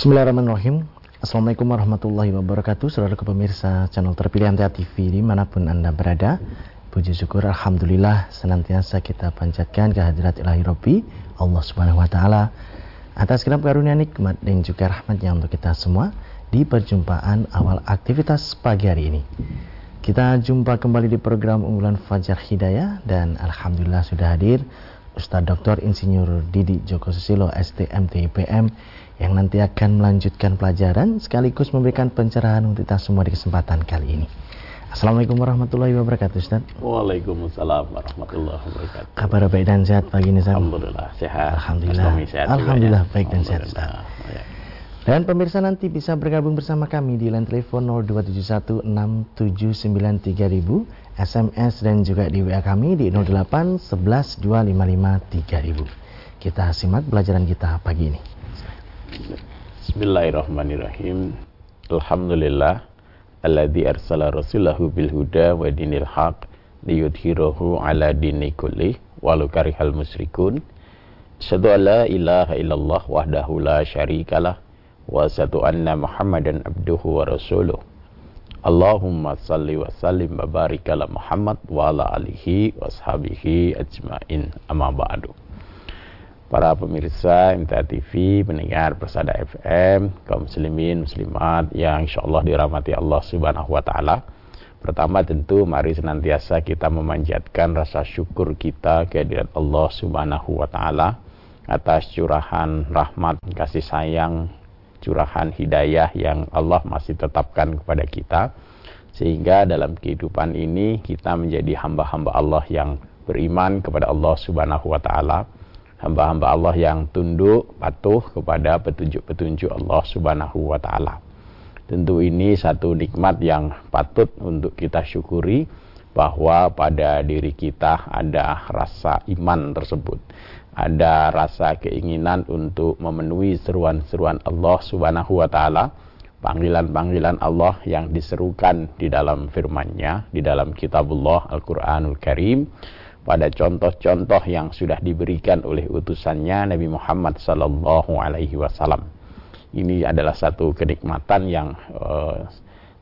Bismillahirrahmanirrahim. Assalamualaikum warahmatullahi wabarakatuh. Saudara pemirsa channel terpilih Antara TV di mana pun Anda berada. Puji syukur Alhamdulillah senantiasa kita panjatkan kehadirat ilahi Rabbi Allah subhanahu wa ta'ala atas kenapa karunia nikmat dan juga rahmatnya untuk kita semua di perjumpaan awal aktivitas pagi hari ini. Kita jumpa kembali di program unggulan Fajar Hidayah dan Alhamdulillah sudah hadir Ustadz Dr. Insinyur Didi Joko Susilo STMT IPM yang nanti akan melanjutkan pelajaran sekaligus memberikan pencerahan untuk kita semua di kesempatan kali ini. Assalamualaikum warahmatullahi wabarakatuh Ustaz. Waalaikumsalam warahmatullahi wabarakatuh. Kabar baik dan sehat pagi ini Ustaz? Alhamdulillah sehat. Alhamdulillah. Sehat Alhamdulillah ya. baik dan sehat Ustaz. Ya. Dan pemirsa nanti bisa bergabung bersama kami di line telepon 02716793000 SMS dan juga di WA kami di 08112553000 Kita simak pelajaran kita pagi ini Bismillahirrahmanirrahim. Alhamdulillah alladzi arsala rasulahu bil huda wa dinil haq liyudhhirahu ala dini kulli walau karihal musyrikun. Asyhadu an la ilaha illallah wahdahu la syarikalah wa asyhadu anna Muhammadan abduhu wa rasuluh. Allahumma salli wa sallim wa barik ala Muhammad wa ala alihi wa ajmain amma ba'du para pemirsa MTA TV, pendengar Persada FM, kaum muslimin, muslimat yang insya Allah dirahmati Allah Subhanahu wa taala. Pertama tentu mari senantiasa kita memanjatkan rasa syukur kita kehadirat Allah Subhanahu wa taala atas curahan rahmat, kasih sayang, curahan hidayah yang Allah masih tetapkan kepada kita sehingga dalam kehidupan ini kita menjadi hamba-hamba Allah yang beriman kepada Allah Subhanahu wa taala hamba-hamba Allah yang tunduk patuh kepada petunjuk-petunjuk Allah Subhanahu wa taala. Tentu ini satu nikmat yang patut untuk kita syukuri bahwa pada diri kita ada rasa iman tersebut. Ada rasa keinginan untuk memenuhi seruan-seruan Allah Subhanahu wa taala, panggilan-panggilan Allah yang diserukan di dalam firman-Nya, di dalam kitabullah Al-Qur'anul Karim pada contoh-contoh yang sudah diberikan oleh utusannya Nabi Muhammad sallallahu alaihi wasallam. Ini adalah satu kenikmatan yang uh,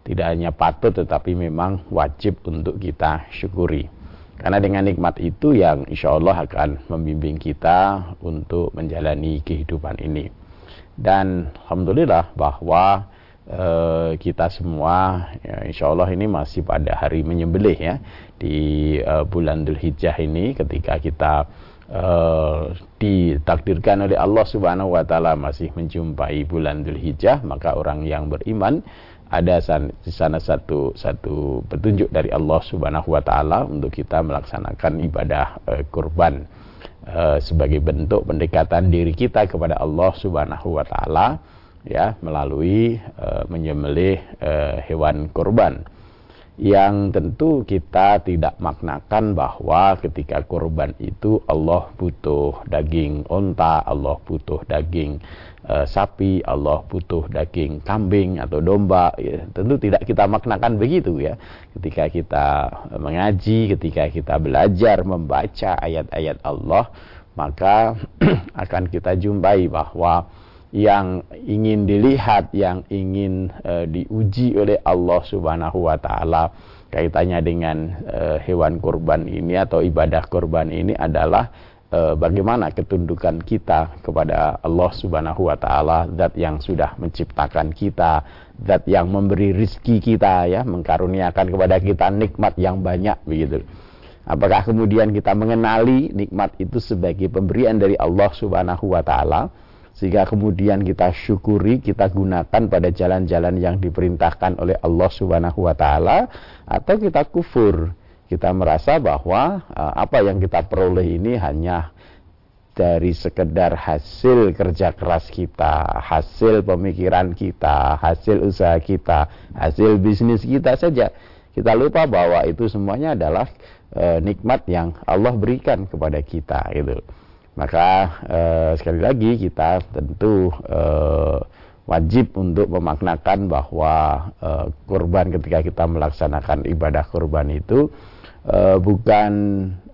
tidak hanya patut tetapi memang wajib untuk kita syukuri. Karena dengan nikmat itu yang insya Allah akan membimbing kita untuk menjalani kehidupan ini. Dan Alhamdulillah bahwa uh, kita semua ya, insya Allah ini masih pada hari menyembelih ya di uh, bulan Dhul Hijjah ini ketika kita uh, ditakdirkan oleh Allah Subhanahu wa taala masih menjumpai bulan Dhul Hijjah maka orang yang beriman ada di sana satu satu petunjuk dari Allah Subhanahu wa taala untuk kita melaksanakan ibadah uh, kurban uh, sebagai bentuk pendekatan diri kita kepada Allah Subhanahu wa taala ya melalui uh, menyembelih uh, hewan kurban yang tentu kita tidak maknakan bahwa ketika kurban itu Allah butuh daging onta, Allah butuh daging uh, sapi, Allah butuh daging kambing atau domba. Ya, tentu tidak kita maknakan begitu ya. Ketika kita mengaji, ketika kita belajar membaca ayat-ayat Allah, maka akan kita jumpai bahwa yang ingin dilihat, yang ingin uh, diuji oleh Allah Subhanahu wa taala kaitannya dengan uh, hewan kurban ini atau ibadah kurban ini adalah uh, bagaimana ketundukan kita kepada Allah Subhanahu wa taala, zat yang sudah menciptakan kita, zat yang memberi rizki kita ya, mengkaruniakan kepada kita nikmat yang banyak begitu. Apakah kemudian kita mengenali nikmat itu sebagai pemberian dari Allah Subhanahu wa taala? Sehingga kemudian kita syukuri, kita gunakan pada jalan-jalan yang diperintahkan oleh Allah Subhanahu wa taala atau kita kufur. Kita merasa bahwa uh, apa yang kita peroleh ini hanya dari sekedar hasil kerja keras kita, hasil pemikiran kita, hasil usaha kita, hasil bisnis kita saja. Kita lupa bahwa itu semuanya adalah uh, nikmat yang Allah berikan kepada kita gitu. Maka eh, sekali lagi kita tentu eh, wajib untuk memaknakan bahwa eh, kurban ketika kita melaksanakan ibadah kurban itu eh, bukan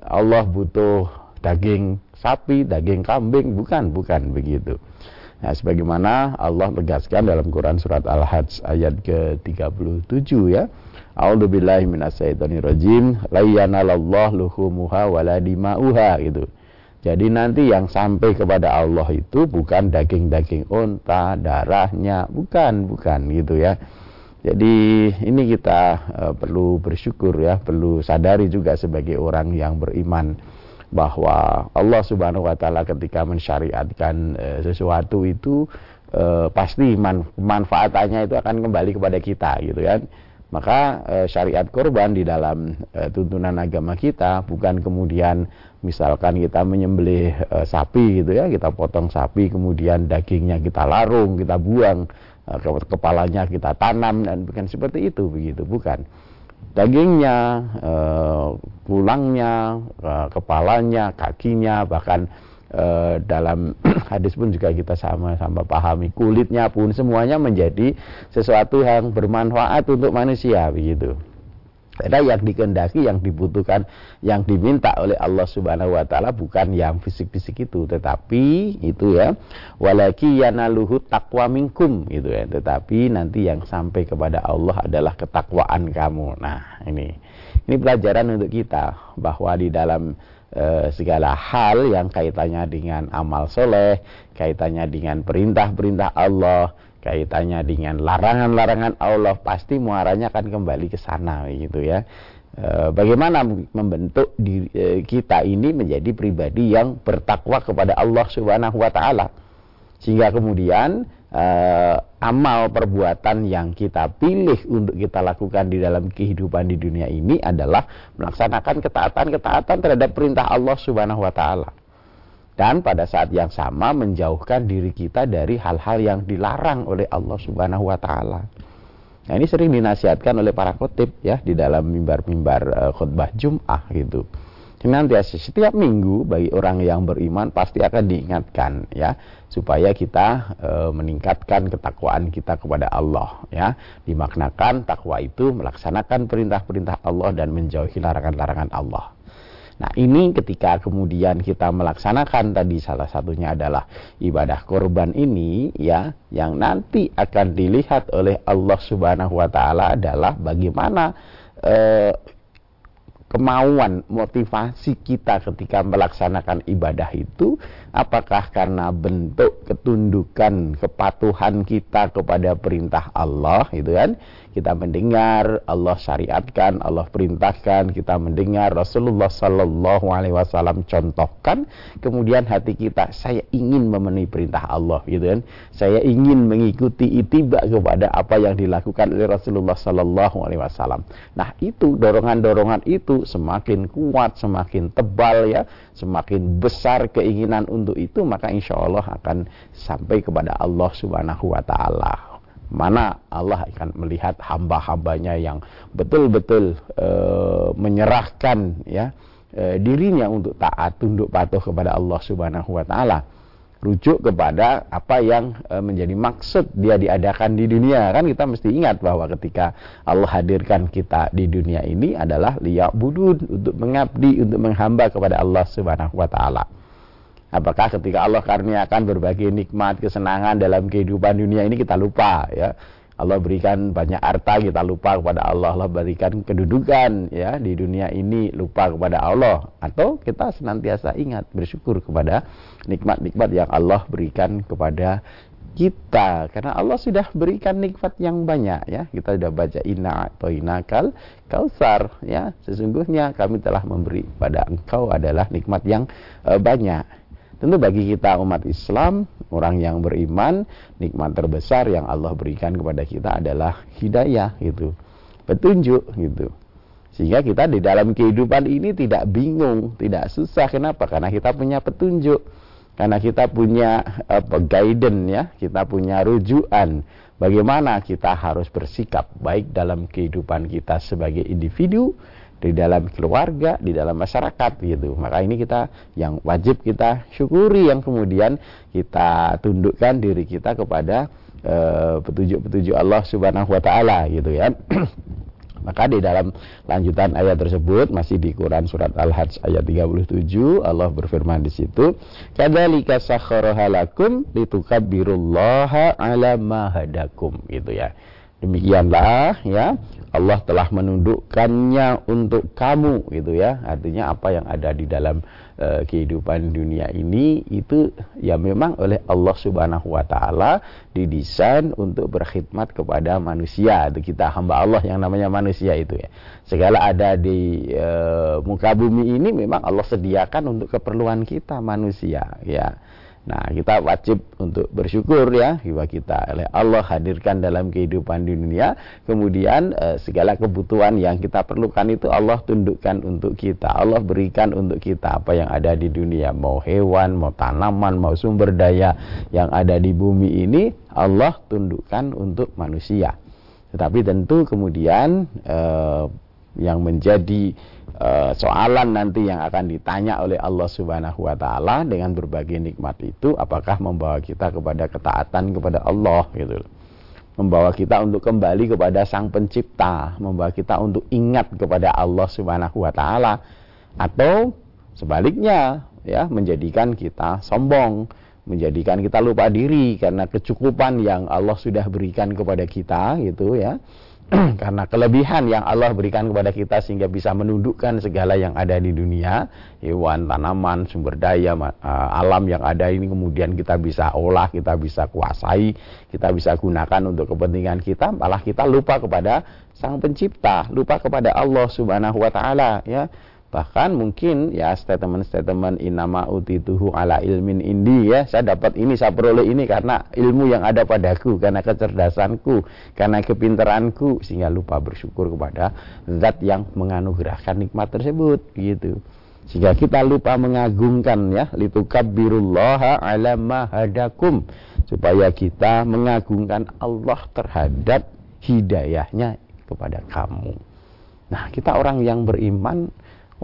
Allah butuh daging sapi, daging kambing, bukan, bukan begitu. Nah, sebagaimana Allah tegaskan dalam Quran surat Al-Hajj ayat ke-37 ya. A'udzu billahi minasyaitonir rajim. La yanalallahu luhumuha wala dima'uha gitu. Jadi nanti yang sampai kepada Allah itu bukan daging-daging unta, darahnya, bukan, bukan gitu ya. Jadi ini kita uh, perlu bersyukur ya, perlu sadari juga sebagai orang yang beriman bahwa Allah Subhanahu wa taala ketika mensyariatkan e, sesuatu itu e, pasti man, manfaatannya itu akan kembali kepada kita gitu kan. Maka e, syariat korban di dalam e, tuntunan agama kita bukan kemudian misalkan kita menyembelih e, sapi gitu ya, kita potong sapi kemudian dagingnya kita larung, kita buang, e, kepalanya kita tanam dan bukan seperti itu begitu, bukan dagingnya, eh, tulangnya, eh, kepalanya, kakinya, bahkan eh, dalam hadis pun juga kita sama-sama pahami kulitnya pun semuanya menjadi sesuatu yang bermanfaat untuk manusia begitu. Karena yang dikendaki, yang dibutuhkan, yang diminta oleh Allah Subhanahu wa taala bukan yang fisik-fisik itu, tetapi itu ya, walaki yanaluhu taqwa minkum gitu ya. Tetapi nanti yang sampai kepada Allah adalah ketakwaan kamu. Nah, ini ini pelajaran untuk kita bahwa di dalam e, segala hal yang kaitannya dengan amal soleh, kaitannya dengan perintah-perintah Allah, kaitannya dengan larangan-larangan Allah pasti muaranya akan kembali ke sana gitu ya. E, bagaimana membentuk diri, e, kita ini menjadi pribadi yang bertakwa kepada Allah Subhanahu wa taala. Sehingga kemudian e, amal perbuatan yang kita pilih untuk kita lakukan di dalam kehidupan di dunia ini adalah melaksanakan ketaatan-ketaatan terhadap perintah Allah Subhanahu wa taala dan pada saat yang sama menjauhkan diri kita dari hal-hal yang dilarang oleh Allah Subhanahu wa taala. Nah, ini sering dinasihatkan oleh para khotib ya di dalam mimbar-mimbar uh, khutbah Jumat gitu. Nanti setiap minggu bagi orang yang beriman pasti akan diingatkan ya supaya kita e, meningkatkan ketakwaan kita kepada Allah ya. Dimaknakan takwa itu melaksanakan perintah-perintah Allah dan menjauhi larangan-larangan Allah. Nah ini ketika kemudian kita melaksanakan tadi salah satunya adalah ibadah korban ini ya yang nanti akan dilihat oleh Allah Subhanahu Wa Taala adalah bagaimana eh, kemauan, motivasi kita ketika melaksanakan ibadah itu apakah karena bentuk ketundukan kepatuhan kita kepada perintah Allah gitu kan? Kita mendengar Allah syariatkan Allah perintahkan kita mendengar Rasulullah Sallallahu Alaihi Wasallam contohkan kemudian hati kita saya ingin memenuhi perintah Allah gitu kan? Saya ingin mengikuti itiba kepada apa yang dilakukan oleh Rasulullah Sallallahu Alaihi Wasallam. Nah itu dorongan-dorongan itu semakin kuat semakin tebal ya. Semakin besar keinginan untuk itu maka insya Allah akan sampai kepada Allah Subhanahu Wa Taala. Mana Allah akan melihat hamba-hambanya yang betul-betul e, menyerahkan ya e, dirinya untuk taat tunduk patuh kepada Allah Subhanahu wa taala. Rujuk kepada apa yang e, menjadi maksud dia diadakan di dunia. Kan kita mesti ingat bahwa ketika Allah hadirkan kita di dunia ini adalah liya'budun untuk mengabdi untuk menghamba kepada Allah Subhanahu wa taala Apakah ketika Allah karuniakan berbagai nikmat, kesenangan dalam kehidupan dunia ini kita lupa ya. Allah berikan banyak harta kita lupa kepada Allah. Allah berikan kedudukan ya di dunia ini lupa kepada Allah. Atau kita senantiasa ingat bersyukur kepada nikmat-nikmat yang Allah berikan kepada kita. Karena Allah sudah berikan nikmat yang banyak ya. Kita sudah baca inna atau inakal kausar ya. Sesungguhnya kami telah memberi pada engkau adalah nikmat yang uh, banyak Tentu bagi kita umat Islam, orang yang beriman, nikmat terbesar yang Allah berikan kepada kita adalah hidayah gitu. Petunjuk gitu. Sehingga kita di dalam kehidupan ini tidak bingung, tidak susah. Kenapa? Karena kita punya petunjuk. Karena kita punya apa, guidance ya, kita punya rujukan bagaimana kita harus bersikap baik dalam kehidupan kita sebagai individu di dalam keluarga, di dalam masyarakat gitu. Maka ini kita yang wajib kita syukuri yang kemudian kita tundukkan diri kita kepada eh, petunjuk-petunjuk Allah Subhanahu wa taala gitu ya. Maka di dalam lanjutan ayat tersebut masih di Quran surat Al-Hajj ayat 37 Allah berfirman di situ, "Kadzalika sakhkharaha lakum litukabbirullaha 'ala ma hadakum." gitu ya. Demikianlah ya Allah telah menundukkannya untuk kamu gitu ya. Artinya apa yang ada di dalam uh, kehidupan dunia ini itu ya memang oleh Allah Subhanahu wa taala didesain untuk berkhidmat kepada manusia. Itu kita hamba Allah yang namanya manusia itu ya. Segala ada di uh, muka bumi ini memang Allah sediakan untuk keperluan kita manusia ya. Nah, kita wajib untuk bersyukur ya bahwa kita oleh Allah hadirkan dalam kehidupan di dunia. Kemudian eh, segala kebutuhan yang kita perlukan itu Allah tundukkan untuk kita. Allah berikan untuk kita apa yang ada di dunia, mau hewan, mau tanaman, mau sumber daya yang ada di bumi ini Allah tundukkan untuk manusia. Tetapi tentu kemudian eh, yang menjadi soalan nanti yang akan ditanya oleh Allah Subhanahu wa taala dengan berbagai nikmat itu apakah membawa kita kepada ketaatan kepada Allah gitu. Membawa kita untuk kembali kepada Sang Pencipta, membawa kita untuk ingat kepada Allah Subhanahu wa taala atau sebaliknya ya menjadikan kita sombong, menjadikan kita lupa diri karena kecukupan yang Allah sudah berikan kepada kita gitu ya karena kelebihan yang Allah berikan kepada kita sehingga bisa menundukkan segala yang ada di dunia, hewan, tanaman, sumber daya, alam yang ada ini kemudian kita bisa olah, kita bisa kuasai, kita bisa gunakan untuk kepentingan kita, malah kita lupa kepada Sang Pencipta, lupa kepada Allah Subhanahu wa taala ya bahkan mungkin ya statement-statement inama utituhu ala ilmin indi ya saya dapat ini saya peroleh ini karena ilmu yang ada padaku karena kecerdasanku karena kepintaranku sehingga lupa bersyukur kepada zat yang menganugerahkan nikmat tersebut gitu. Sehingga kita lupa mengagungkan ya litukabbirullaha ala ma hadakum supaya kita mengagungkan Allah terhadap hidayahnya kepada kamu. Nah kita orang yang beriman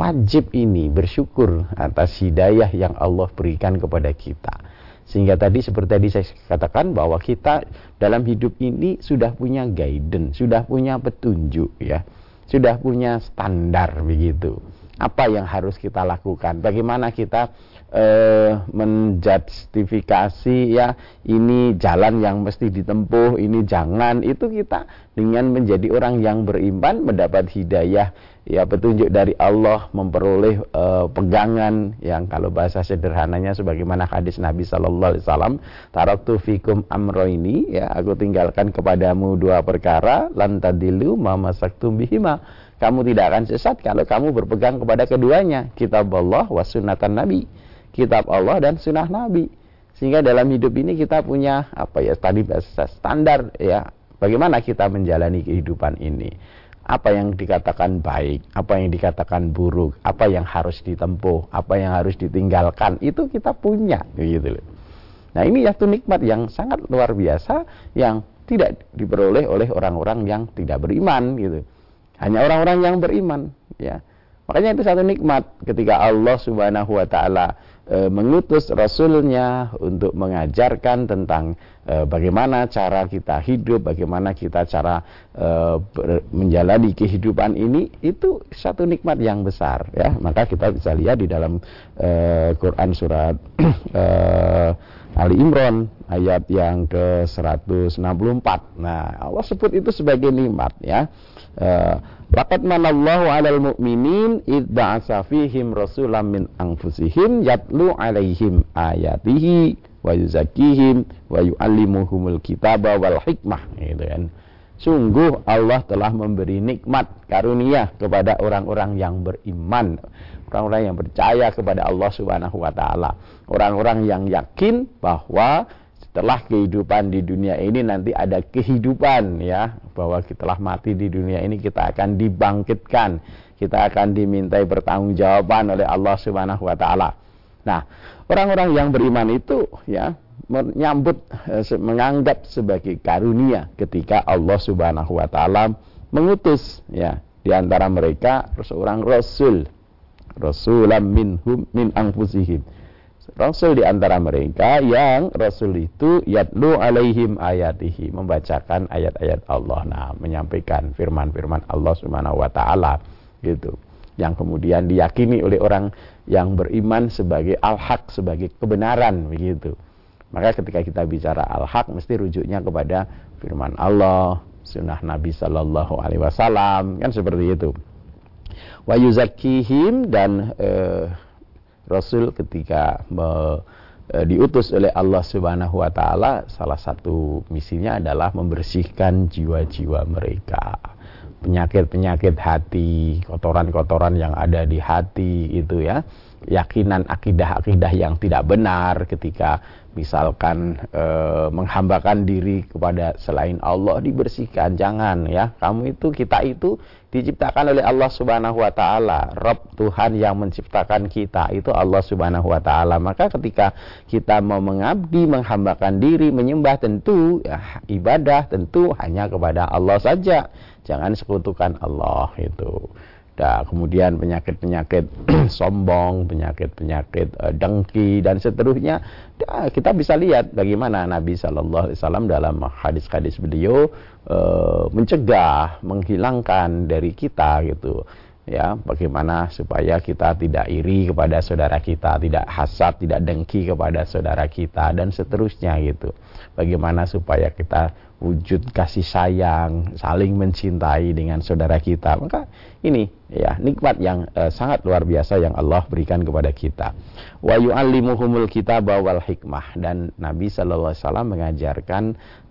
wajib ini bersyukur atas hidayah yang Allah berikan kepada kita. Sehingga tadi seperti tadi saya katakan bahwa kita dalam hidup ini sudah punya guidance, sudah punya petunjuk ya. Sudah punya standar begitu. Apa yang harus kita lakukan? Bagaimana kita eh, menjustifikasi ya ini jalan yang mesti ditempuh, ini jangan. Itu kita dengan menjadi orang yang beriman mendapat hidayah ya petunjuk dari Allah memperoleh uh, pegangan yang kalau bahasa sederhananya sebagaimana hadis Nabi sallallahu alaihi wasallam taraktu fikum amroini ya aku tinggalkan kepadamu dua perkara lantadilu mama saktum bihima. Kamu tidak akan sesat kalau kamu berpegang kepada keduanya kitab Allah wa sunnatan Nabi kitab Allah dan sunnah Nabi. Sehingga dalam hidup ini kita punya apa ya tadi bahasa standar ya bagaimana kita menjalani kehidupan ini apa yang dikatakan baik, apa yang dikatakan buruk, apa yang harus ditempuh, apa yang harus ditinggalkan, itu kita punya gitu loh. Nah, ini satu nikmat yang sangat luar biasa yang tidak diperoleh oleh orang-orang yang tidak beriman gitu. Hanya orang-orang yang beriman, ya. Makanya itu satu nikmat ketika Allah Subhanahu wa taala e, mengutus rasulnya untuk mengajarkan tentang e, bagaimana cara kita hidup, bagaimana kita cara e, menjalani kehidupan ini itu satu nikmat yang besar ya. Maka kita bisa lihat di dalam e, Quran surat e, Ali Imran ayat yang ke-164. Nah, Allah sebut itu sebagai nikmat ya. Laqad manallahu 'alal mu'minin id fihim rasulam min anfusihim yatlu 'alaihim ayatihi wa yuzakkihim wa yu'allimuhumul kitaba wal hikmah. Gitu kan. Sungguh Allah telah memberi nikmat karunia kepada orang-orang yang beriman, orang-orang yang percaya kepada Allah Subhanahu wa taala, orang-orang yang yakin bahwa setelah kehidupan di dunia ini nanti ada kehidupan ya. Bahwa setelah mati di dunia ini kita akan dibangkitkan. Kita akan dimintai pertanggungjawaban oleh Allah Subhanahu wa taala. Nah, orang-orang yang beriman itu ya menyambut eh, menganggap sebagai karunia ketika Allah Subhanahu wa taala mengutus ya di antara mereka seorang rasul. Rasulam minhum min anfusihim Rasul di antara mereka yang Rasul itu yatlu alaihim ayatihi membacakan ayat-ayat Allah. Nah, menyampaikan firman-firman Allah Subhanahu wa taala gitu. Yang kemudian diyakini oleh orang yang beriman sebagai al-haq, sebagai kebenaran begitu. Maka ketika kita bicara al-haq mesti rujuknya kepada firman Allah, sunnah Nabi Sallallahu alaihi wasallam, kan seperti itu. Wa yuzakkihim dan eh, Rasul ketika me, e, diutus oleh Allah Subhanahu wa taala salah satu misinya adalah membersihkan jiwa-jiwa mereka. Penyakit-penyakit hati, kotoran-kotoran yang ada di hati itu ya. Yakinan akidah-akidah yang tidak benar ketika misalkan e, menghambakan diri kepada selain Allah dibersihkan jangan ya kamu itu kita itu diciptakan oleh Allah Subhanahu wa taala. Rob Tuhan yang menciptakan kita itu Allah Subhanahu wa taala. Maka ketika kita mau mengabdi menghambakan diri menyembah tentu ya, ibadah tentu hanya kepada Allah saja. Jangan sekutukan Allah itu Nah, kemudian penyakit-penyakit sombong, penyakit-penyakit uh, dengki dan seterusnya. Nah, kita bisa lihat bagaimana Nabi Shallallahu Alaihi Wasallam dalam hadis-hadis beliau uh, mencegah, menghilangkan dari kita gitu ya bagaimana supaya kita tidak iri kepada saudara kita tidak hasad tidak dengki kepada saudara kita dan seterusnya gitu bagaimana supaya kita wujud kasih sayang, saling mencintai dengan saudara kita. Maka ini ya nikmat yang uh, sangat luar biasa yang Allah berikan kepada kita. Wa yu'allimuhumul kitab wal hikmah dan Nabi sallallahu alaihi wasallam mengajarkan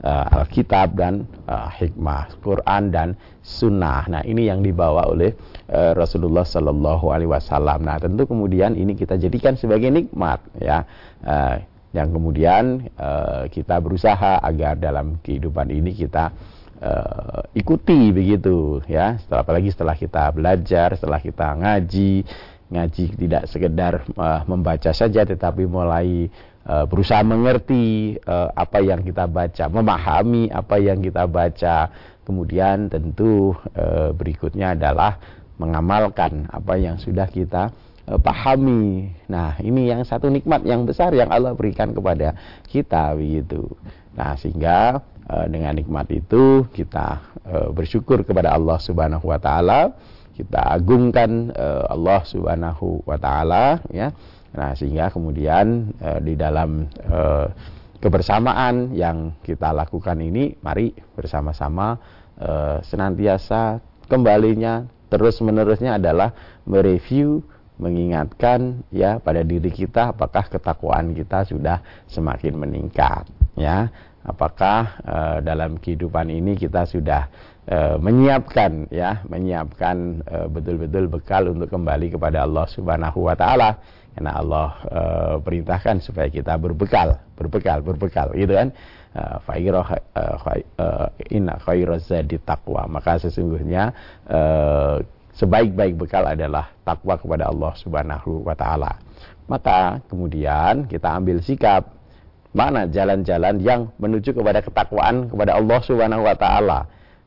uh, Alkitab dan uh, hikmah, Quran dan sunnah. Nah, ini yang dibawa oleh uh, Rasulullah sallallahu alaihi wasallam. Nah, tentu kemudian ini kita jadikan sebagai nikmat ya. Uh, yang kemudian uh, kita berusaha agar dalam kehidupan ini kita uh, ikuti begitu ya setelah apalagi setelah kita belajar setelah kita ngaji ngaji tidak sekedar uh, membaca saja tetapi mulai uh, berusaha mengerti uh, apa yang kita baca memahami apa yang kita baca kemudian tentu uh, berikutnya adalah mengamalkan apa yang sudah kita pahami. Nah, ini yang satu nikmat yang besar yang Allah berikan kepada kita begitu. Nah, sehingga dengan nikmat itu kita uh, bersyukur kepada Allah Subhanahu wa taala, kita agungkan uh, Allah Subhanahu wa taala ya. Nah, sehingga kemudian di dalam kebersamaan yang kita lakukan ini mari bersama-sama senantiasa kembalinya terus menerusnya adalah mereview mengingatkan ya pada diri kita apakah ketakwaan kita sudah semakin meningkat ya apakah uh, dalam kehidupan ini kita sudah uh, menyiapkan ya menyiapkan uh, betul-betul bekal untuk kembali kepada Allah Subhanahu wa taala? Karena Allah uh, perintahkan supaya kita berbekal berbekal berbekal gitu kan? Taqwa. Maka sesungguhnya uh, sebaik-baik bekal adalah takwa kepada Allah Subhanahu wa taala. Maka kemudian kita ambil sikap mana jalan-jalan yang menuju kepada ketakwaan kepada Allah Subhanahu wa taala.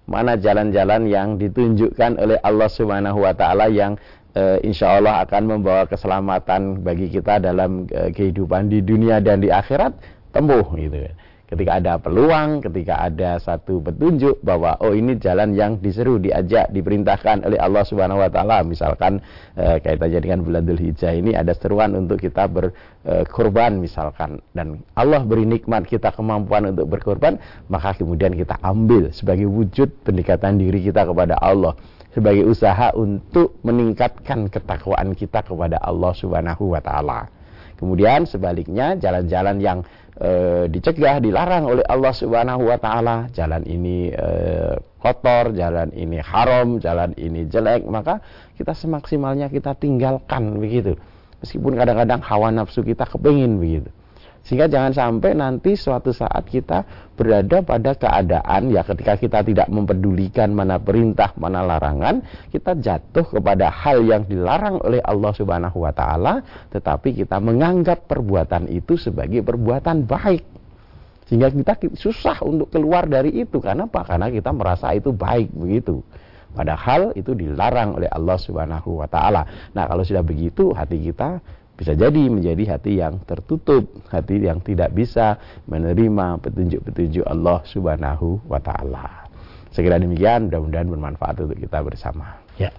Mana jalan-jalan yang ditunjukkan oleh Allah Subhanahu wa taala yang e, insya Allah akan membawa keselamatan bagi kita dalam e, kehidupan di dunia dan di akhirat tempuh gitu ketika ada peluang, ketika ada satu petunjuk bahwa oh ini jalan yang diseru, diajak, diperintahkan oleh Allah Subhanahu wa taala. Misalkan eh, kaitannya dengan bulan Dzulhijjah ini ada seruan untuk kita berkorban eh, misalkan dan Allah beri nikmat kita kemampuan untuk berkorban, maka kemudian kita ambil sebagai wujud pendekatan diri kita kepada Allah sebagai usaha untuk meningkatkan ketakwaan kita kepada Allah Subhanahu wa taala. Kemudian sebaliknya jalan-jalan yang e, dicegah, dilarang oleh Allah Subhanahu wa taala. Jalan ini e, kotor, jalan ini haram, jalan ini jelek, maka kita semaksimalnya kita tinggalkan begitu. Meskipun kadang-kadang hawa nafsu kita kepingin begitu. Sehingga jangan sampai nanti suatu saat kita berada pada keadaan ya ketika kita tidak mempedulikan mana perintah, mana larangan, kita jatuh kepada hal yang dilarang oleh Allah Subhanahu wa taala, tetapi kita menganggap perbuatan itu sebagai perbuatan baik. Sehingga kita susah untuk keluar dari itu karena apa? Karena kita merasa itu baik begitu. Padahal itu dilarang oleh Allah Subhanahu wa taala. Nah, kalau sudah begitu hati kita bisa jadi menjadi hati yang tertutup, hati yang tidak bisa menerima petunjuk-petunjuk Allah Subhanahu wa taala. Segera demikian, mudah-mudahan bermanfaat untuk kita bersama. Ya.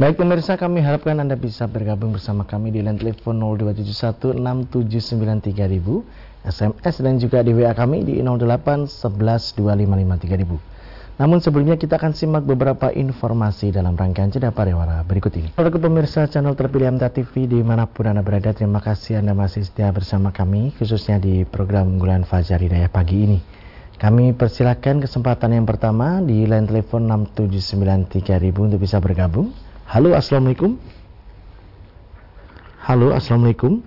Baik pemirsa, kami harapkan Anda bisa bergabung bersama kami di line telepon 02716793000, SMS dan juga di WA kami di 08112553000. Namun sebelumnya kita akan simak beberapa informasi dalam rangkaian jeda pariwara berikut ini. Para pemirsa channel terpilih MTA TV di mana pun Anda berada, terima kasih Anda masih setia bersama kami, khususnya di program unggulan Fajar Hidayah pagi ini. Kami persilahkan kesempatan yang pertama di line telepon 6793000 untuk bisa bergabung. Halo, Assalamualaikum. Halo, Assalamualaikum.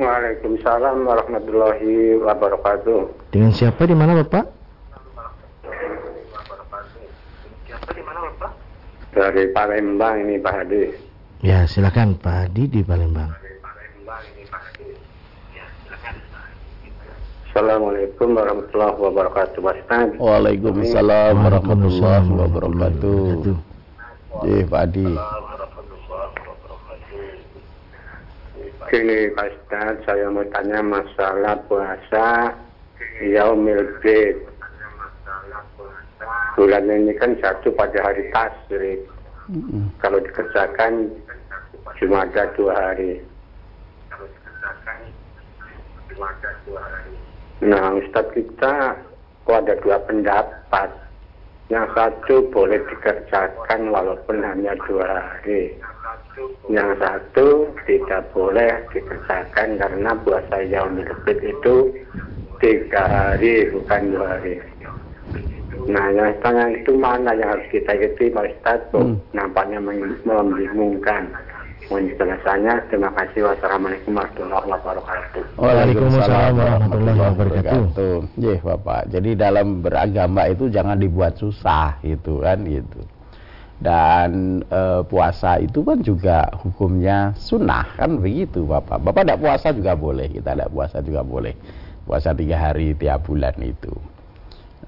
Waalaikumsalam warahmatullahi wabarakatuh. Dengan siapa di mana Bapak? Dari Palembang ini Pak Hadi. Ya, silakan Pak Hadi di Palembang. Assalamualaikum warahmatullahi wabarakatuh, Pak Ustaz. Waalaikumsalam warahmatullahi wabarakatuh. Iya, Pak Hadi. Gini Pak Ustaz, saya mau tanya masalah puasa Yaumil Bid. Bulan ini kan jatuh pada hari tasrik. Kalau dikerjakan cuma ada dua hari. Nah, Ustadz kita kok ada dua pendapat. Yang satu boleh dikerjakan walaupun hanya dua hari. Yang satu tidak boleh dikerjakan karena puasa yang Bid itu tiga hari bukan dua hari. Nah, yang tanya itu mana yang harus kita ikuti Pak Ustadz? Hmm. Nampaknya membingungkan. Mohon penjelasannya. Terima kasih. Wassalamualaikum warahmatullahi wabarakatuh. Waalaikumsalam warahmatullahi wabarakatuh. Iya, Bapak. Jadi dalam beragama itu jangan dibuat susah gitu kan gitu. Dan e, puasa itu kan juga hukumnya sunnah kan begitu Bapak. Bapak tidak puasa juga boleh, kita tidak puasa juga boleh. Puasa tiga hari tiap bulan itu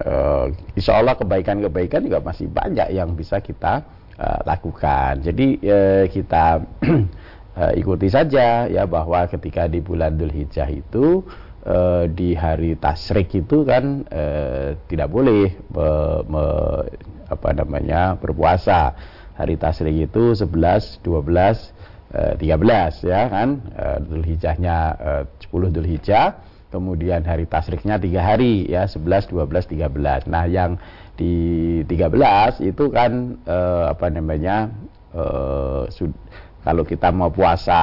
uh, insya Allah kebaikan-kebaikan juga masih banyak yang bisa kita uh, lakukan. Jadi uh, kita uh, ikuti saja ya bahwa ketika di bulan Dhul Hijjah itu uh, di hari tasrik itu kan uh, tidak boleh me, me, apa namanya berpuasa. Hari tasrik itu 11, 12, uh, 13 ya kan. Uh, Dhul Hijjahnya uh, 10 Dhul Hijjah kemudian hari tasriknya tiga hari ya 11, 12, 13. Nah yang di 13 itu kan eh, apa namanya eh, kalau kita mau puasa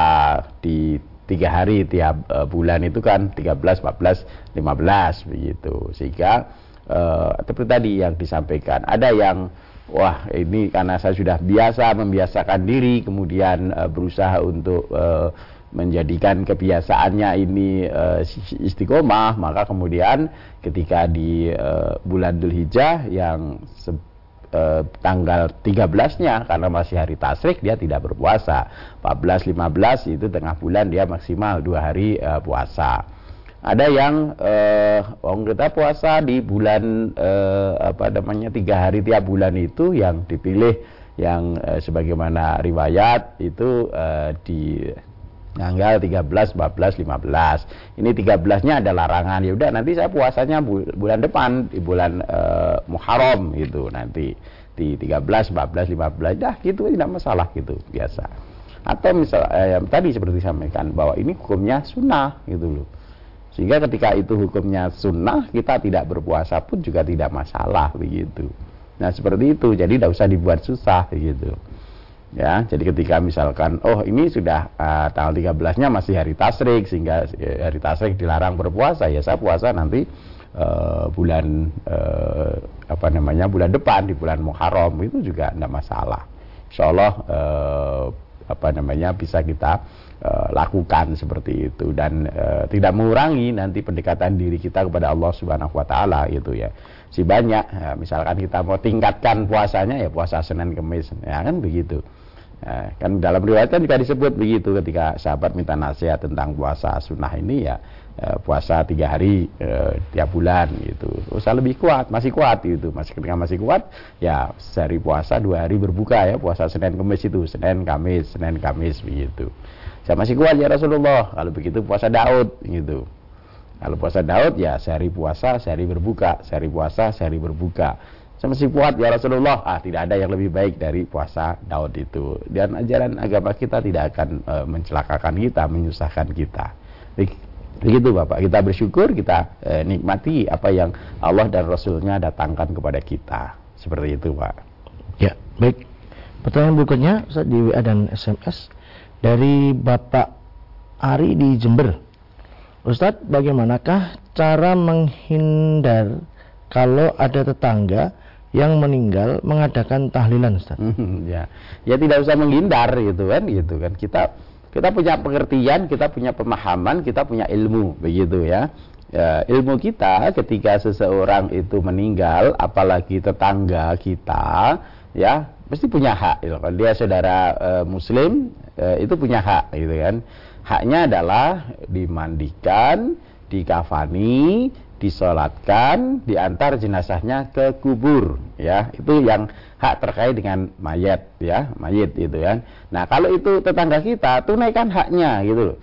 di tiga hari tiap eh, bulan itu kan 13, 14, 15 begitu sehingga eh, seperti tadi yang disampaikan ada yang wah ini karena saya sudah biasa membiasakan diri kemudian eh, berusaha untuk eh, menjadikan kebiasaannya ini uh, istiqomah maka kemudian ketika di uh, bulan Hijjah yang uh, tanggal 13-nya karena masih hari tasrik dia tidak berpuasa. 14 15 itu tengah bulan dia maksimal dua hari uh, puasa. Ada yang uh, oh kita puasa di bulan uh, apa namanya tiga hari tiap bulan itu yang dipilih yang uh, sebagaimana riwayat itu uh, di tanggal 13, 14, 15. Ini 13-nya ada larangan. Ya udah nanti saya puasanya bulan depan di bulan uh, Muharram gitu nanti di 13, 14, 15 dah gitu tidak masalah gitu biasa. Atau misal eh, tadi seperti sampaikan bahwa ini hukumnya sunnah gitu loh. Sehingga ketika itu hukumnya sunnah kita tidak berpuasa pun juga tidak masalah begitu. Nah seperti itu jadi tidak usah dibuat susah gitu ya jadi ketika misalkan oh ini sudah uh, tanggal 13-nya masih hari tasrik sehingga uh, hari tasrik dilarang berpuasa ya saya puasa nanti uh, bulan uh, apa namanya bulan depan di bulan Muharram itu juga tidak masalah. Insya Allah uh, apa namanya bisa kita lakukan seperti itu. Dan uh, tidak mengurangi nanti pendekatan diri kita kepada Allah Subhanahu Wa Taala itu ya. Si banyak ya, misalkan kita mau tingkatkan puasanya ya puasa Senin Kemis ya kan begitu Nah, kan dalam riwayat kan juga disebut begitu ketika sahabat minta nasihat tentang puasa sunnah ini ya eh, puasa tiga hari eh, tiap bulan gitu. Usah lebih kuat masih kuat gitu. Masih ketika masih kuat ya sehari puasa dua hari berbuka ya puasa Senin Kamis itu. Senin Kamis Senin Kamis begitu. Saya masih kuat ya Rasulullah. Kalau begitu puasa Daud gitu. Kalau puasa Daud ya sehari puasa sehari berbuka. Sehari puasa sehari berbuka saya masih kuat ya Rasulullah. Ah tidak ada yang lebih baik dari puasa Daud itu. Dan ajaran agama kita tidak akan e, mencelakakan kita menyusahkan kita. Begitu Bapak. Kita bersyukur kita e, nikmati apa yang Allah dan Rasulnya datangkan kepada kita. Seperti itu Pak. Ya baik. Pertanyaan berikutnya di WA dan SMS dari Bapak Ari di Jember. Ustadz bagaimanakah cara menghindar kalau ada tetangga yang meninggal mengadakan tahlilan Ustaz. ya. Ya tidak usah menghindar gitu kan gitu kan. Kita kita punya pengertian, kita punya pemahaman, kita punya ilmu begitu ya. ya ilmu kita ketika seseorang itu meninggal apalagi tetangga kita ya pasti punya hak gitu. Kalau dia saudara e, muslim e, itu punya hak gitu kan. Haknya adalah dimandikan, dikafani, disolatkan, diantar jenazahnya ke kubur, ya itu yang hak terkait dengan mayat, ya mayit itu kan. Nah kalau itu tetangga kita tunaikan haknya gitu,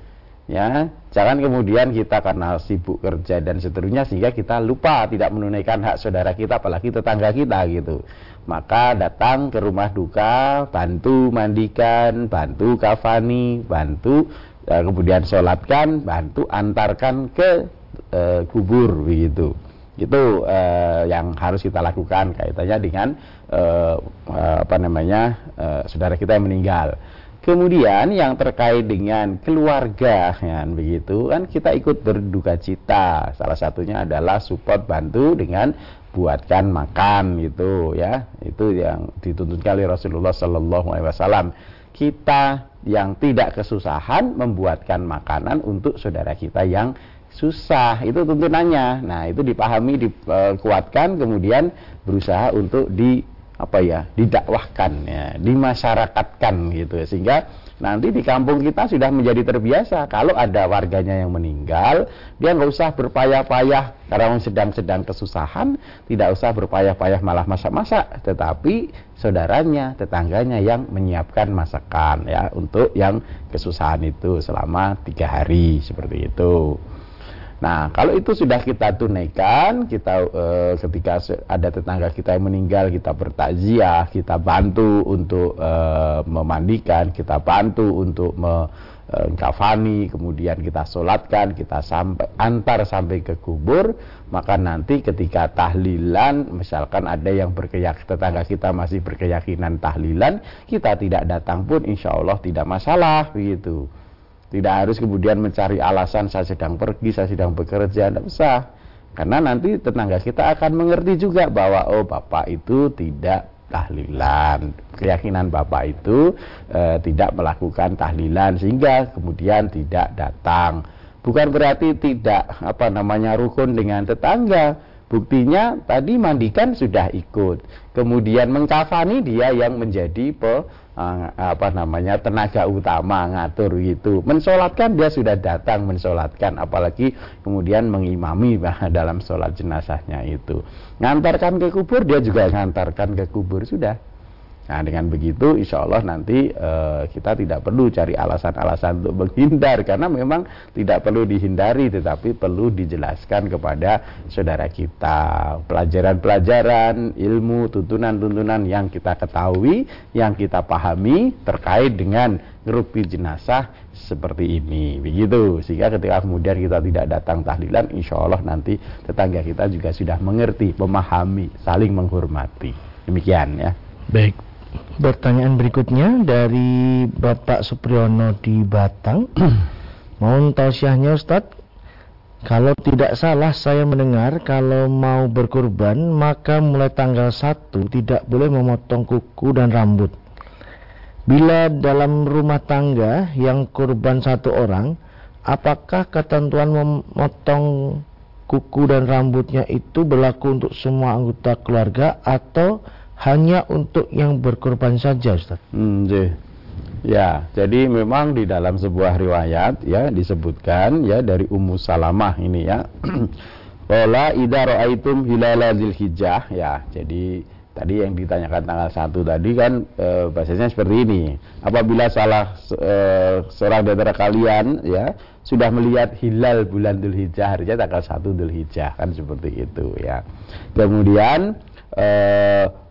ya jangan kemudian kita karena sibuk kerja dan seterusnya sehingga kita lupa tidak menunaikan hak saudara kita, apalagi tetangga kita gitu. Maka datang ke rumah duka, bantu mandikan, bantu kafani, bantu eh, kemudian sholatkan, bantu antarkan ke uh, kubur begitu. Itu uh, yang harus kita lakukan kaitannya dengan uh, apa namanya uh, saudara kita yang meninggal. Kemudian yang terkait dengan keluarga kan begitu kan kita ikut berduka cita. Salah satunya adalah support bantu dengan buatkan makan gitu ya. Itu yang dituntut kali Rasulullah Sallallahu Alaihi Wasallam. Kita yang tidak kesusahan membuatkan makanan untuk saudara kita yang susah itu tuntunannya. Nah itu dipahami dikuatkan kemudian berusaha untuk di apa ya didakwahkan ya dimasyarakatkan gitu. Sehingga nanti di kampung kita sudah menjadi terbiasa. Kalau ada warganya yang meninggal dia nggak usah berpayah-payah karena sedang-sedang kesusahan tidak usah berpayah-payah malah masak-masak. Tetapi saudaranya tetangganya yang menyiapkan masakan ya untuk yang kesusahan itu selama tiga hari seperti itu Nah, kalau itu sudah kita tunaikan, kita e, ketika ada tetangga kita yang meninggal, kita bertakziah, kita bantu untuk e, memandikan, kita bantu untuk mengkafani, kemudian kita solatkan, kita sampai antar sampai ke kubur, maka nanti ketika tahlilan, misalkan ada yang berkeyakinan tetangga kita masih berkeyakinan tahlilan, kita tidak datang pun insya Allah tidak masalah begitu. Tidak harus kemudian mencari alasan saya sedang pergi, saya sedang bekerja, tidak usah. Karena nanti tetangga kita akan mengerti juga bahwa oh bapak itu tidak tahlilan. Keyakinan bapak itu e, tidak melakukan tahlilan sehingga kemudian tidak datang. Bukan berarti tidak apa namanya rukun dengan tetangga. Buktinya tadi mandikan sudah ikut. Kemudian mengkafani dia yang menjadi pe, apa namanya tenaga utama ngatur gitu. Mensolatkan dia sudah datang mensolatkan. Apalagi kemudian mengimami dalam sholat jenazahnya itu. Ngantarkan ke kubur dia juga ngantarkan ke kubur. Sudah Nah dengan begitu insya Allah nanti e, kita tidak perlu cari alasan-alasan untuk menghindar. Karena memang tidak perlu dihindari tetapi perlu dijelaskan kepada saudara kita. Pelajaran-pelajaran ilmu tuntunan-tuntunan yang kita ketahui yang kita pahami terkait dengan ngerupi jenazah seperti ini. Begitu. Sehingga ketika kemudian kita tidak datang tahlilan insya Allah nanti tetangga kita juga sudah mengerti memahami saling menghormati. Demikian ya. Baik Pertanyaan berikutnya dari Bapak Supriyono di Batang. Mohon tausiahnya Ustadz. Kalau tidak salah saya mendengar kalau mau berkurban maka mulai tanggal 1 tidak boleh memotong kuku dan rambut. Bila dalam rumah tangga yang kurban satu orang, apakah ketentuan memotong kuku dan rambutnya itu berlaku untuk semua anggota keluarga atau hanya untuk yang berkorban saja Ustaz. Hmm, Ya, jadi memang di dalam sebuah riwayat ya disebutkan ya dari Ummu Salamah ini ya. Qala idza ra'aitum hilala Dzulhijjah ya. Jadi Tadi yang ditanyakan tanggal 1 tadi kan e, bahasanya seperti ini. Apabila salah e, seorang kalian ya sudah melihat hilal bulan Dhul Hijjah harinya tanggal 1 Dhul Hijjah kan seperti itu ya. Kemudian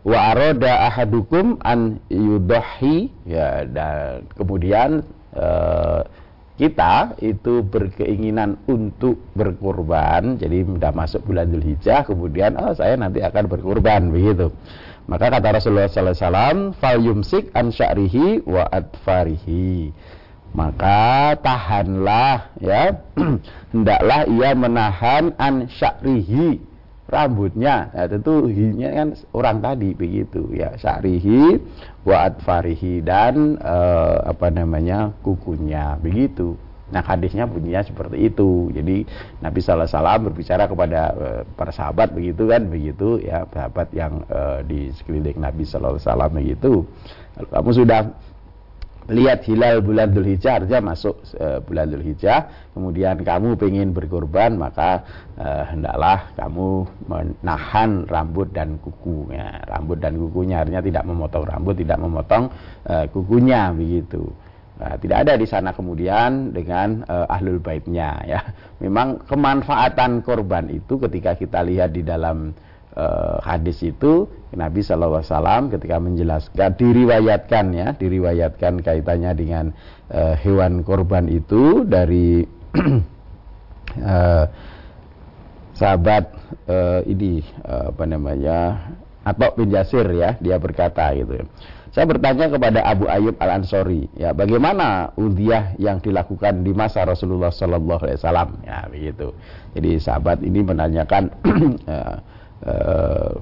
wa aroda ahadukum an yudahi. Ya dan kemudian e, kita itu berkeinginan untuk berkorban. Jadi sudah masuk bulan Dzulhijjah kemudian oh saya nanti akan berkorban begitu. Maka kata Rasulullah sallallahu alaihi wasallam fal yumsik an sya'rihi wa adfarihi maka tahanlah ya. Hendaklah ia menahan an sya'rihi rambutnya. Ya tentu hinya kan orang tadi begitu. Ya syarihi wa adfarihi dan uh, apa namanya kukunya. Begitu. Nah hadisnya bunyinya seperti itu. Jadi Nabi Sallallahu Alaihi Wasallam berbicara kepada uh, para sahabat begitu kan? Begitu ya sahabat yang uh, di sekeliling Nabi Sallallahu Alaihi Wasallam begitu. Kamu sudah lihat hilal bulan Dhul Hijjah artinya masuk uh, bulan Dhul Hijjah kemudian kamu ingin berkorban maka uh, hendaklah kamu menahan rambut dan kukunya. Rambut dan kukunya artinya tidak memotong rambut tidak memotong uh, kukunya begitu. Uh, tidak ada di sana kemudian dengan uh, ahlul baitnya ya. Memang kemanfaatan korban itu ketika kita lihat di dalam uh, hadis itu Nabi Wasallam ketika menjelaskan diriwayatkan ya diriwayatkan kaitannya dengan uh, hewan korban itu dari sahabat ini apa namanya atau bin ya dia berkata gitu saya bertanya kepada Abu Ayyub Al Ansori, ya bagaimana udhiyah yang dilakukan di masa Rasulullah Sallallahu Alaihi Wasallam, ya begitu. Jadi sahabat ini menanyakan Eh,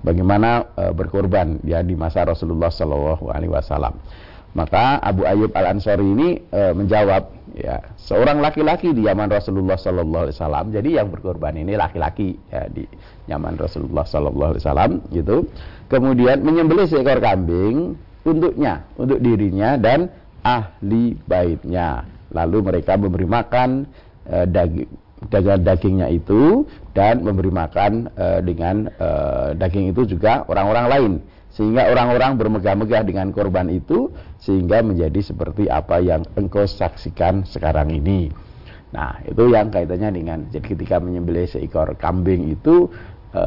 bagaimana uh, berkorban ya di masa Rasulullah Shallallahu Alaihi Wasallam. Maka Abu Ayyub Al Ansori ini uh, menjawab, ya seorang laki-laki di zaman Rasulullah Shallallahu Alaihi Wasallam. Jadi yang berkorban ini laki-laki ya di zaman Rasulullah Shallallahu Alaihi Wasallam gitu. Kemudian menyembelih seekor kambing untuknya, untuk dirinya dan ahli baitnya. Lalu mereka memberi makan uh, daging dengan dagingnya itu dan memberi makan e, dengan e, daging itu juga orang-orang lain sehingga orang-orang bermegah-megah dengan korban itu sehingga menjadi seperti apa yang engkau saksikan sekarang ini. Nah, itu yang kaitannya dengan jadi ketika menyembelih seekor kambing itu e,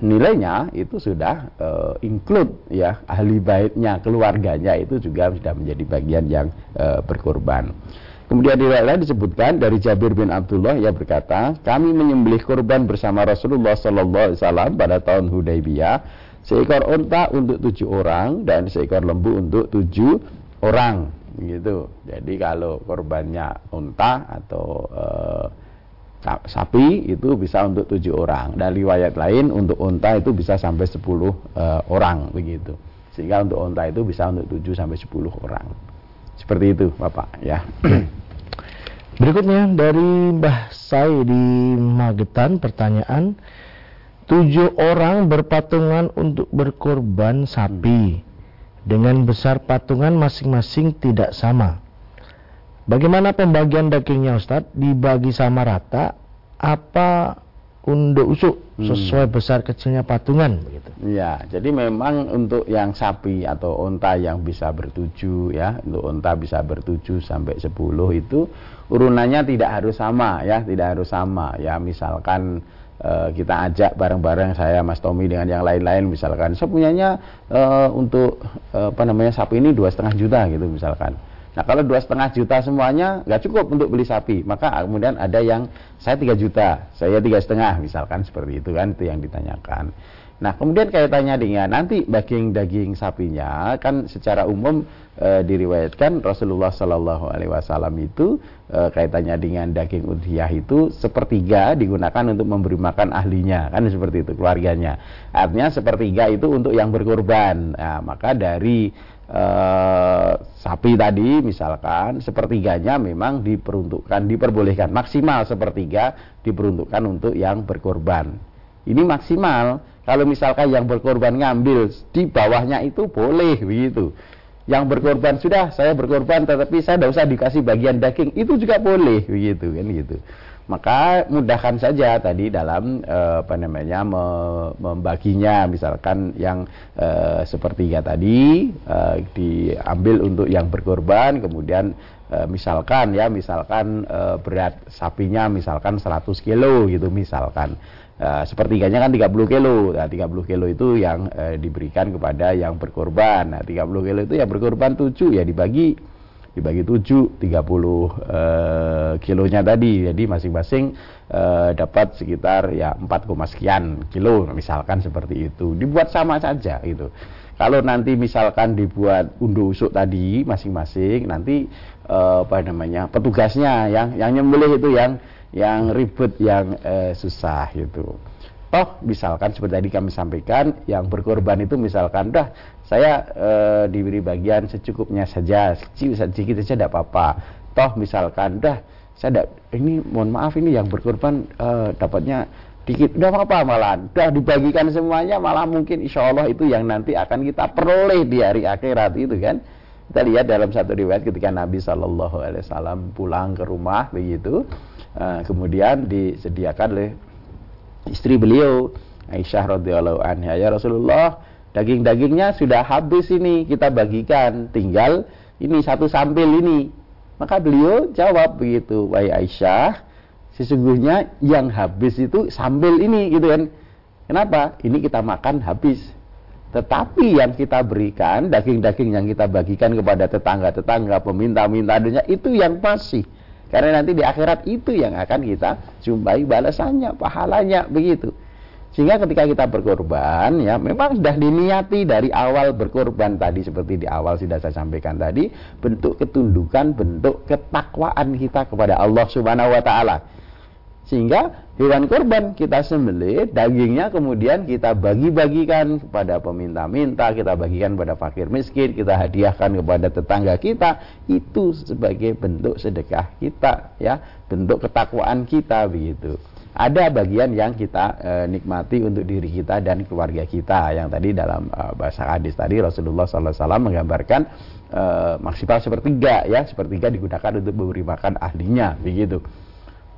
nilainya itu sudah e, include ya ahli baitnya, keluarganya itu juga sudah menjadi bagian yang e, berkorban. Kemudian di lain disebutkan dari Jabir bin Abdullah yang berkata, kami menyembelih kurban bersama Rasulullah Sallallahu Alaihi Wasallam pada tahun Hudaybiyah, seekor unta untuk tujuh orang dan seekor lembu untuk tujuh orang, gitu. Jadi kalau korbannya unta atau uh, sapi itu bisa untuk tujuh orang. Dan riwayat lain untuk unta itu bisa sampai sepuluh uh, orang begitu. Sehingga untuk unta itu bisa untuk tujuh sampai sepuluh orang seperti itu Bapak ya Berikutnya dari Mbah Sai di Magetan pertanyaan tujuh orang berpatungan untuk berkorban sapi dengan besar patungan masing-masing tidak sama. Bagaimana pembagian dagingnya Ustadz? Dibagi sama rata apa unduk usuk hmm. sesuai besar kecilnya patungan begitu. Ya, jadi memang untuk yang sapi atau unta yang bisa bertujuh ya, untuk unta bisa bertujuh sampai sepuluh itu urunannya tidak harus sama ya, tidak harus sama ya. Misalkan uh, kita ajak bareng-bareng saya Mas Tommy dengan yang lain-lain misalkan saya punyanya uh, untuk uh, apa namanya sapi ini dua setengah juta gitu misalkan Nah kalau dua setengah juta semuanya nggak cukup untuk beli sapi, maka kemudian ada yang saya tiga juta, saya tiga setengah, misalkan seperti itu kan itu yang ditanyakan. Nah kemudian kaitannya dengan nanti daging-daging sapinya kan secara umum e, diriwayatkan Rasulullah Shallallahu Alaihi Wasallam itu e, kaitannya dengan daging udhiyah itu sepertiga digunakan untuk memberi makan ahlinya kan seperti itu keluarganya. Artinya sepertiga itu untuk yang berkorban. Nah, maka dari eh, sapi tadi misalkan sepertiganya memang diperuntukkan diperbolehkan. Maksimal sepertiga diperuntukkan untuk yang berkorban. Ini maksimal. Kalau misalkan yang berkorban ngambil di bawahnya itu boleh begitu. Yang berkorban sudah saya berkorban tetapi saya tidak usah dikasih bagian daging itu juga boleh begitu kan gitu maka mudahkan saja tadi dalam uh, apa namanya me membaginya. Misalkan yang uh, sepertiga tadi uh, diambil untuk yang berkorban kemudian uh, misalkan ya misalkan uh, berat sapinya misalkan 100 kilo gitu misalkan. Uh, sepertiganya kan 30 kilo. Nah, 30 kilo itu yang uh, diberikan kepada yang berkorban. Nah 30 kilo itu yang berkorban 7 ya dibagi dibagi 7 30 uh, kilonya tadi. Jadi masing-masing uh, dapat sekitar ya 4, sekian kilo misalkan seperti itu. Dibuat sama saja gitu. Kalau nanti misalkan dibuat unduh usuk tadi masing-masing nanti uh, apa namanya petugasnya yang yang nyembelih itu yang yang ribet yang uh, susah gitu toh misalkan seperti tadi kami sampaikan yang berkorban itu misalkan dah saya e, diberi bagian secukupnya saja sedikit saja tidak apa-apa. Toh misalkan dah saya dah ini mohon maaf ini yang berkorban e, dapatnya dikit. Udah apa-apa malah udah dibagikan semuanya malah mungkin insya Allah itu yang nanti akan kita peroleh di hari akhirat itu kan. Kita lihat dalam satu riwayat ketika Nabi Shallallahu Alaihi Wasallam pulang ke rumah begitu uh, kemudian disediakan oleh istri beliau Aisyah radhiyallahu anha ya Rasulullah daging-dagingnya sudah habis ini kita bagikan tinggal ini satu sampil ini. Maka beliau jawab begitu wahai Aisyah sesungguhnya yang habis itu sambil ini gitu kan. Kenapa? Ini kita makan habis. Tetapi yang kita berikan daging-daging yang kita bagikan kepada tetangga-tetangga peminta-minta itu yang masih karena nanti di akhirat itu yang akan kita jumpai balasannya, pahalanya begitu. Sehingga ketika kita berkorban ya memang sudah diniati dari awal berkorban tadi seperti di awal sudah saya sampaikan tadi bentuk ketundukan, bentuk ketakwaan kita kepada Allah Subhanahu wa taala. Sehingga hewan korban kita sembelih, dagingnya kemudian kita bagi-bagikan kepada peminta-minta, kita bagikan kepada fakir miskin, kita hadiahkan kepada tetangga kita, itu sebagai bentuk sedekah kita, ya, bentuk ketakwaan kita begitu. Ada bagian yang kita e, nikmati untuk diri kita dan keluarga kita, yang tadi dalam e, bahasa hadis tadi Rasulullah SAW menggambarkan e, maksimal sepertiga, ya, sepertiga digunakan untuk memberi makan ahlinya, begitu.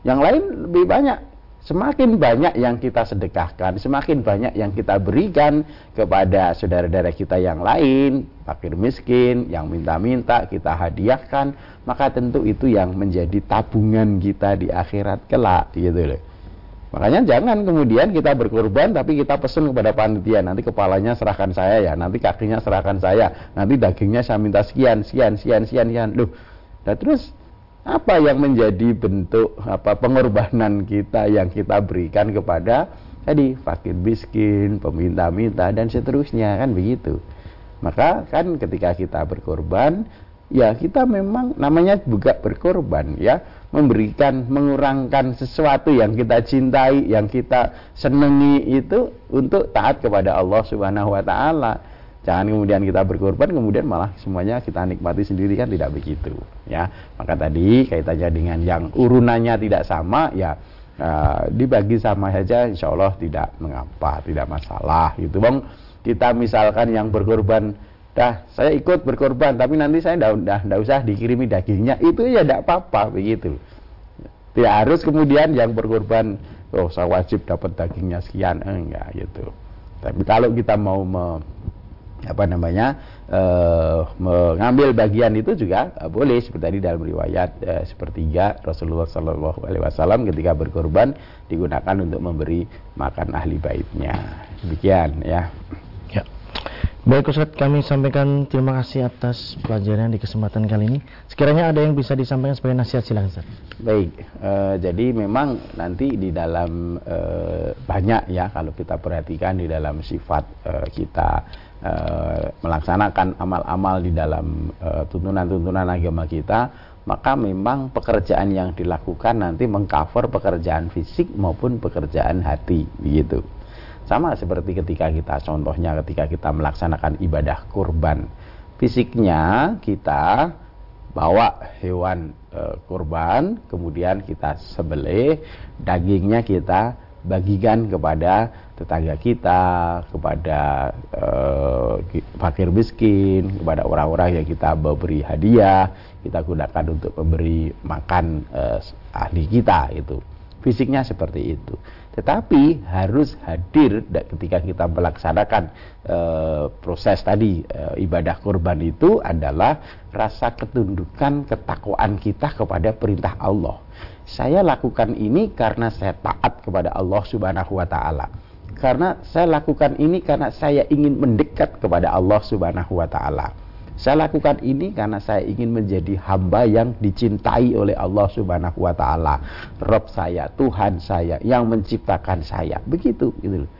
Yang lain lebih banyak. Semakin banyak yang kita sedekahkan, semakin banyak yang kita berikan kepada saudara-saudara kita yang lain, fakir miskin, yang minta-minta, kita hadiahkan, maka tentu itu yang menjadi tabungan kita di akhirat kelak, gitu loh. Makanya jangan kemudian kita berkorban tapi kita pesen kepada panitia nanti kepalanya serahkan saya ya, nanti kakinya serahkan saya, nanti dagingnya saya minta sekian, sekian, sekian, sekian, sekian. Loh, nah terus apa yang menjadi bentuk apa pengorbanan kita yang kita berikan kepada tadi fakir miskin, peminta-minta dan seterusnya kan begitu. Maka kan ketika kita berkorban ya kita memang namanya juga berkorban ya memberikan mengurangkan sesuatu yang kita cintai yang kita senangi itu untuk taat kepada Allah Subhanahu wa taala Jangan kemudian kita berkorban kemudian malah semuanya kita nikmati sendiri kan tidak begitu ya. Maka tadi kaitannya dengan yang urunannya tidak sama ya uh, dibagi sama saja insya Allah tidak mengapa, tidak masalah gitu bang. Kita misalkan yang berkorban dah saya ikut berkorban tapi nanti saya dah dah usah dikirimi dagingnya itu ya tidak apa-apa begitu. Tidak harus kemudian yang berkorban oh saya wajib dapat dagingnya sekian enggak gitu. Tapi kalau kita mau me apa namanya uh, mengambil bagian itu juga uh, boleh seperti tadi dalam riwayat uh, sepertiga Rasulullah Shallallahu Alaihi Wasallam ketika berkorban digunakan untuk memberi makan ahli baitnya demikian ya. Ya. Baik Ustaz, kami sampaikan terima kasih atas pelajaran di kesempatan kali ini. Sekiranya ada yang bisa disampaikan sebagai nasihat silakan Ustaz. Baik, uh, jadi memang nanti di dalam uh, banyak ya kalau kita perhatikan di dalam sifat uh, kita melaksanakan amal-amal di dalam eh, tuntunan-tuntunan agama kita, maka memang pekerjaan yang dilakukan nanti mengcover pekerjaan fisik maupun pekerjaan hati, begitu. Sama seperti ketika kita contohnya ketika kita melaksanakan ibadah kurban. Fisiknya kita bawa hewan e, kurban, kemudian kita sembelih, dagingnya kita bagikan kepada tetangga kita, kepada uh, fakir miskin, kepada orang-orang yang kita beri hadiah, kita gunakan untuk memberi makan uh, ahli kita itu. fisiknya seperti itu. Tetapi harus hadir ketika kita melaksanakan e, proses tadi e, ibadah kurban itu adalah rasa ketundukan ketakwaan kita kepada perintah Allah. Saya lakukan ini karena saya taat kepada Allah Subhanahu wa taala. Karena saya lakukan ini karena saya ingin mendekat kepada Allah Subhanahu wa taala saya lakukan ini karena saya ingin menjadi hamba yang dicintai oleh Allah Subhanahu wa taala. Rob saya, Tuhan saya yang menciptakan saya. Begitu gitu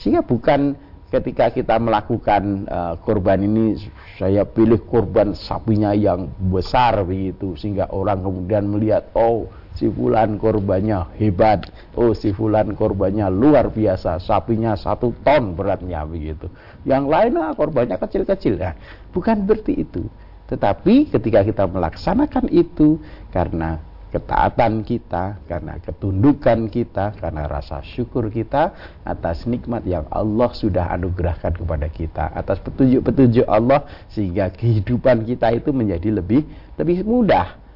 Sehingga bukan ketika kita melakukan uh, korban ini saya pilih korban sapinya yang besar begitu sehingga orang kemudian melihat oh si fulan korbannya hebat, oh si fulan korbannya luar biasa, sapinya satu ton beratnya begitu. Yang lainnya korbannya kecil-kecil ya. Bukan berarti itu. Tetapi ketika kita melaksanakan itu karena ketaatan kita, karena ketundukan kita, karena rasa syukur kita atas nikmat yang Allah sudah anugerahkan kepada kita, atas petunjuk-petunjuk Allah sehingga kehidupan kita itu menjadi lebih lebih mudah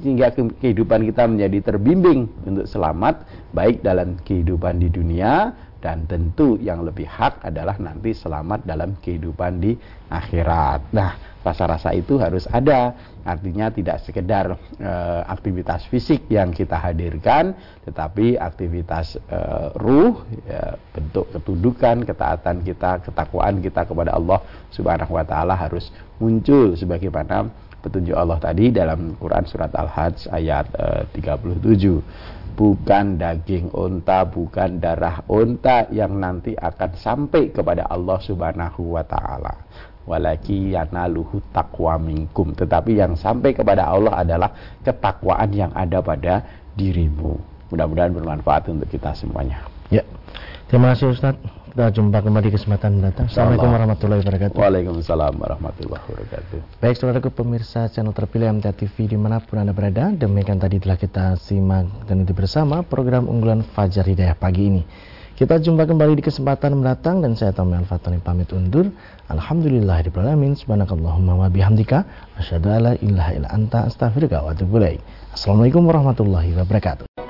sehingga kehidupan kita menjadi terbimbing untuk selamat baik dalam kehidupan di dunia dan tentu yang lebih hak adalah nanti selamat dalam kehidupan di akhirat. Nah, rasa-rasa itu harus ada. Artinya tidak sekedar e, aktivitas fisik yang kita hadirkan, tetapi aktivitas e, ruh, ya, bentuk ketundukan, ketaatan kita, ketakwaan kita kepada Allah Subhanahu wa taala harus muncul sebagaimana petunjuk Allah tadi dalam Quran surat Al-Hajj ayat eh, 37 bukan daging unta bukan darah unta yang nanti akan sampai kepada Allah Subhanahu wa taala. Walaki yanaluhu taqwa minkum. Tetapi yang sampai kepada Allah adalah ketakwaan yang ada pada dirimu. Mudah-mudahan bermanfaat untuk kita semuanya. Ya. Terima kasih Ustaz kita jumpa kembali kesempatan mendatang. Assalamualaikum warahmatullahi wabarakatuh. Waalaikumsalam warahmatullahi wabarakatuh. Baik, saudaraku pemirsa channel terpilih MTA TV di mana pun Anda berada, demikian tadi telah kita simak dan itu bersama program unggulan Fajar Hidayah pagi ini. Kita jumpa kembali di kesempatan mendatang dan saya Tommy Al-Fatani pamit undur. Alhamdulillah di alamin. Subhanakallahumma wa bihamdika asyhadu alla ilaha illa anta astaghfiruka wa atubu ilaik. Assalamualaikum warahmatullahi wabarakatuh.